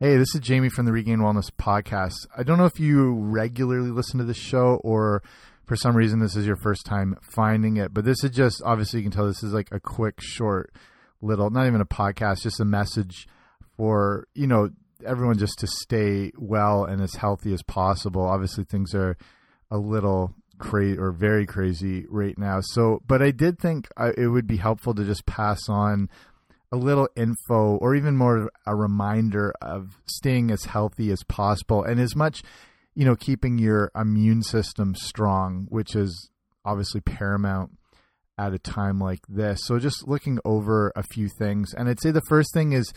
Hey, this is Jamie from the Regained Wellness Podcast. I don't know if you regularly listen to this show or for some reason this is your first time finding it, but this is just obviously you can tell this is like a quick, short, little, not even a podcast, just a message for, you know, everyone just to stay well and as healthy as possible. Obviously, things are a little crazy or very crazy right now. So, but I did think I, it would be helpful to just pass on a little info or even more a reminder of staying as healthy as possible and as much you know keeping your immune system strong which is obviously paramount at a time like this. So just looking over a few things. And i'd say the first thing is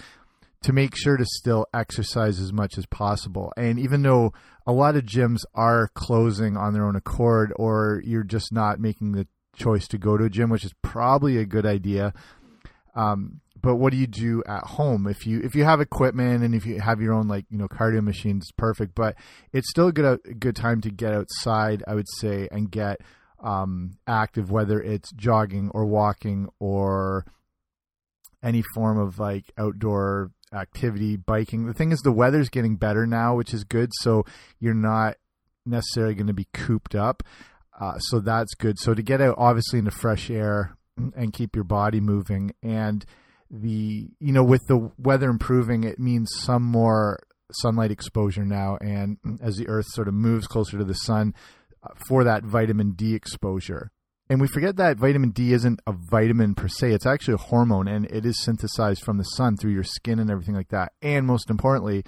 to make sure to still exercise as much as possible. And even though a lot of gyms are closing on their own accord or you're just not making the choice to go to a gym which is probably a good idea um, but what do you do at home? If you if you have equipment and if you have your own like you know cardio machines perfect but it's still a good a good time to get outside i would say and get um, active whether it's jogging or walking or any form of like outdoor activity biking. The thing is the weather's getting better now which is good so you're not necessarily going to be cooped up uh, so that's good. So to get out obviously into fresh air and keep your body moving and the you know with the weather improving it means some more sunlight exposure now. And as the earth sort of moves closer to the sun uh, for that vitamin D exposure. And we forget that vitamin D isn't a vitamin per se. It's actually a hormone and it is synthesized from the sun through your skin and everything like that. And most importantly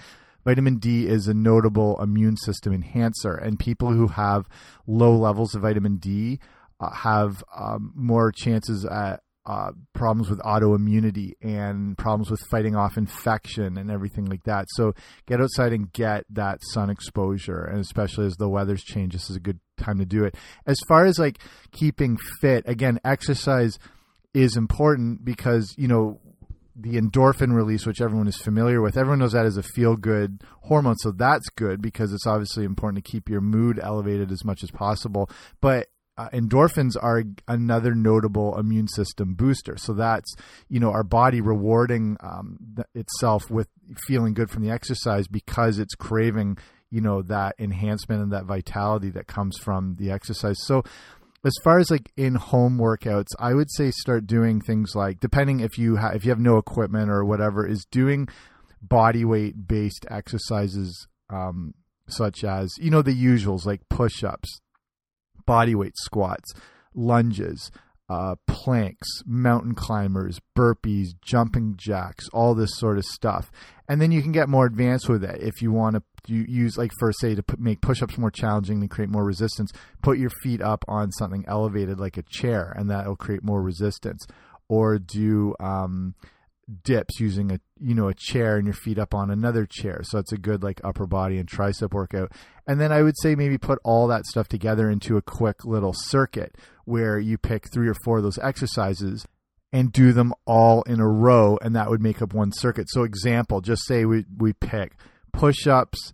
vitamin D is a notable immune system enhancer. And people who have low levels of vitamin D uh, have um, more chances at uh, problems with autoimmunity and problems with fighting off infection and everything like that. So get outside and get that sun exposure, and especially as the weather's change, this is a good time to do it. As far as like keeping fit, again, exercise is important because you know the endorphin release, which everyone is familiar with. Everyone knows that is a feel good hormone, so that's good because it's obviously important to keep your mood elevated as much as possible. But uh, endorphins are another notable immune system booster. So that's you know our body rewarding um, itself with feeling good from the exercise because it's craving you know that enhancement and that vitality that comes from the exercise. So as far as like in home workouts, I would say start doing things like depending if you have if you have no equipment or whatever is doing body weight based exercises um, such as you know the usuals like push ups bodyweight squats, lunges, uh, planks, mountain climbers, burpees, jumping jacks, all this sort of stuff. And then you can get more advanced with it if you want to use, like, for say, to put, make push ups more challenging and create more resistance, put your feet up on something elevated like a chair, and that will create more resistance. Or do, um, dips using a you know a chair and your feet up on another chair. So it's a good like upper body and tricep workout. And then i would say maybe put all that stuff together into a quick little circuit where you pick three or four of those exercises and do them all in a row and that would make up one circuit. So example just say we we pick push-ups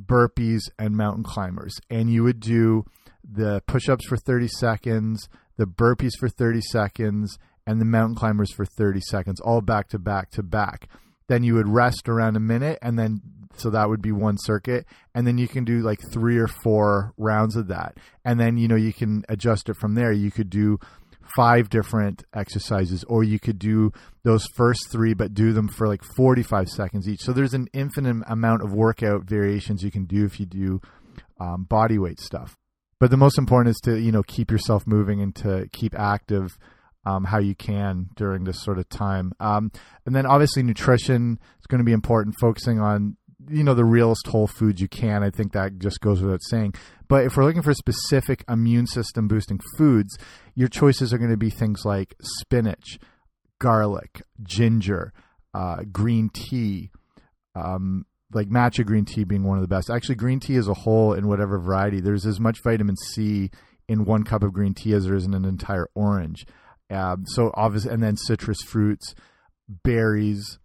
burpees and mountain climbers. And you would do the push-ups for 30 seconds the burpees for 30 seconds and the mountain climbers for 30 seconds, all back to back to back. Then you would rest around a minute, and then so that would be one circuit, and then you can do like three or four rounds of that, and then you know you can adjust it from there. You could do five different exercises, or you could do those first three, but do them for like 45 seconds each. So there's an infinite amount of workout variations you can do if you do um, body weight stuff. But the most important is to you know keep yourself moving and to keep active um, how you can during this sort of time. Um, and then obviously nutrition is going to be important, focusing on you know the realest whole foods you can. I think that just goes without saying. But if we're looking for specific immune system boosting foods, your choices are going to be things like spinach, garlic, ginger, uh, green tea. Um, like matcha green tea being one of the best. Actually, green tea as a whole, in whatever variety, there's as much vitamin C in one cup of green tea as there is in an entire orange. Um, so obviously, and then citrus fruits, berries,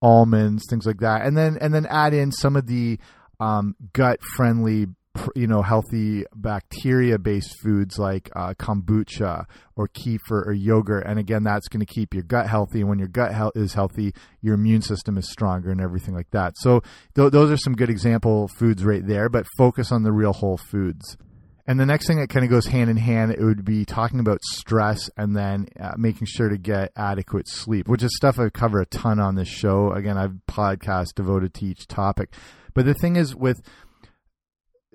almonds, things like that, and then and then add in some of the um, gut friendly you know healthy bacteria based foods like uh, kombucha or kefir or yogurt. And again that's going to keep your gut healthy. And when your gut he- is healthy your immune system is stronger and everything like that. So th- those are some good example foods right there but focus on the real whole foods and the next thing that kind of goes hand in hand, it would be talking about stress and then uh, making sure to get adequate sleep, which is stuff I cover a ton on this show. Again, I've podcast devoted to each topic. But the thing is, with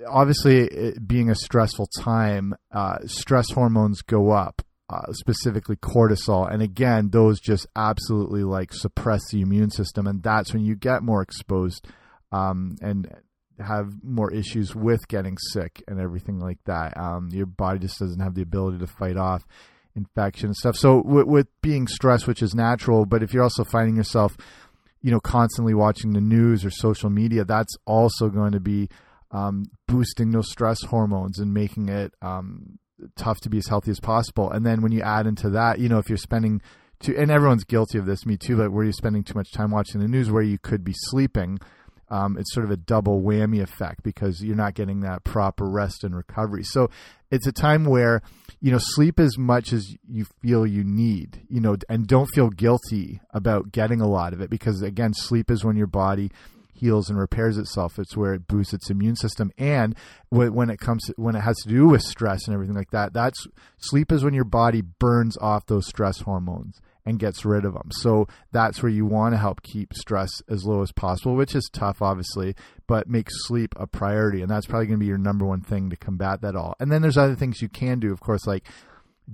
obviously being a stressful time, uh, stress hormones go up. Uh, specifically cortisol and again those just absolutely like suppress the immune system and that's when you get more exposed um, and have more issues with getting sick and everything like that um, your body just doesn't have the ability to fight off infection and stuff so with, with being stressed which is natural but if you're also finding yourself you know constantly watching the news or social media that's also going to be um, boosting those stress hormones and making it um, tough to be as healthy as possible. And then when you add into that, you know, if you're spending too, and everyone's guilty of this, me too, but where you're spending too much time watching the news where you could be sleeping, um, it's sort of a double whammy effect because you're not getting that proper rest and recovery. So it's a time where, you know, sleep as much as you feel you need, you know, and don't feel guilty about getting a lot of it because, again, sleep is when your body heals and repairs itself. It's where it boosts its immune system. And when it comes to, when it has to do with stress and everything like that, that's sleep is when your body burns off those stress hormones and gets rid of them. So that's where you want to help keep stress as low as possible, which is tough, obviously, but make sleep a priority. And that's probably going to be your number one thing to combat that all. And then there's other things you can do, of course, like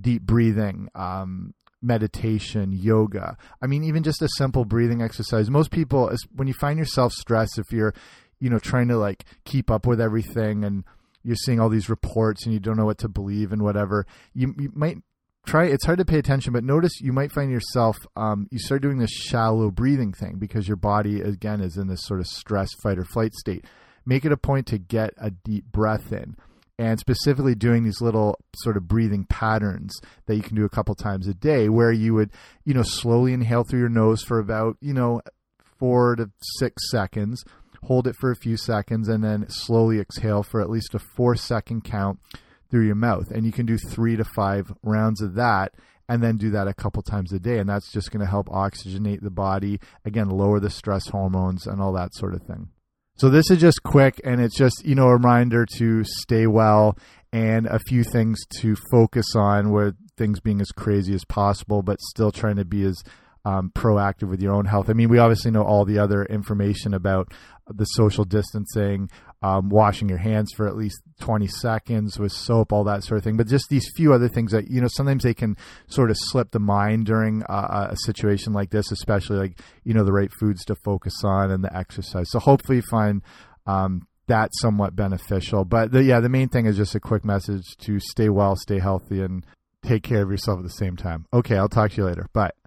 deep breathing, um, meditation, yoga. I mean, even just a simple breathing exercise. Most people, when you find yourself stressed, if you're, you know, trying to like keep up with everything and you're seeing all these reports and you don't know what to believe and whatever, you, you might try. It's hard to pay attention, but notice you might find yourself, um, you start doing this shallow breathing thing because your body, again, is in this sort of stress, fight, or flight state. Make it a point to get a deep breath in and specifically doing these little sort of breathing patterns that you can do a couple times a day where you would you know slowly inhale through your nose for about you know 4 to 6 seconds hold it for a few seconds and then slowly exhale for at least a 4 second count through your mouth. And you can do 3 to 5 rounds of that and then do that a couple times a day. And that's just going to help oxygenate the body again lower the stress hormones and all that sort of thing so this is just quick and it's just, you know, a reminder to stay well and a few things to focus on where things being as crazy as possible, but still trying to be as um, proactive with your own health. I mean, we obviously know all the other information about the social distancing, um, washing your hands for at least 20 seconds with soap, all that sort of thing. But just these few other things that, you know, sometimes they can sort of slip the mind during uh, a situation like this, especially like, you know, the right foods to focus on and the exercise. So hopefully you find um, that somewhat beneficial. But the, yeah, the main thing is just a quick message to stay well, stay healthy, and take care of yourself at the same time. Okay, I'll talk to you later. Bye.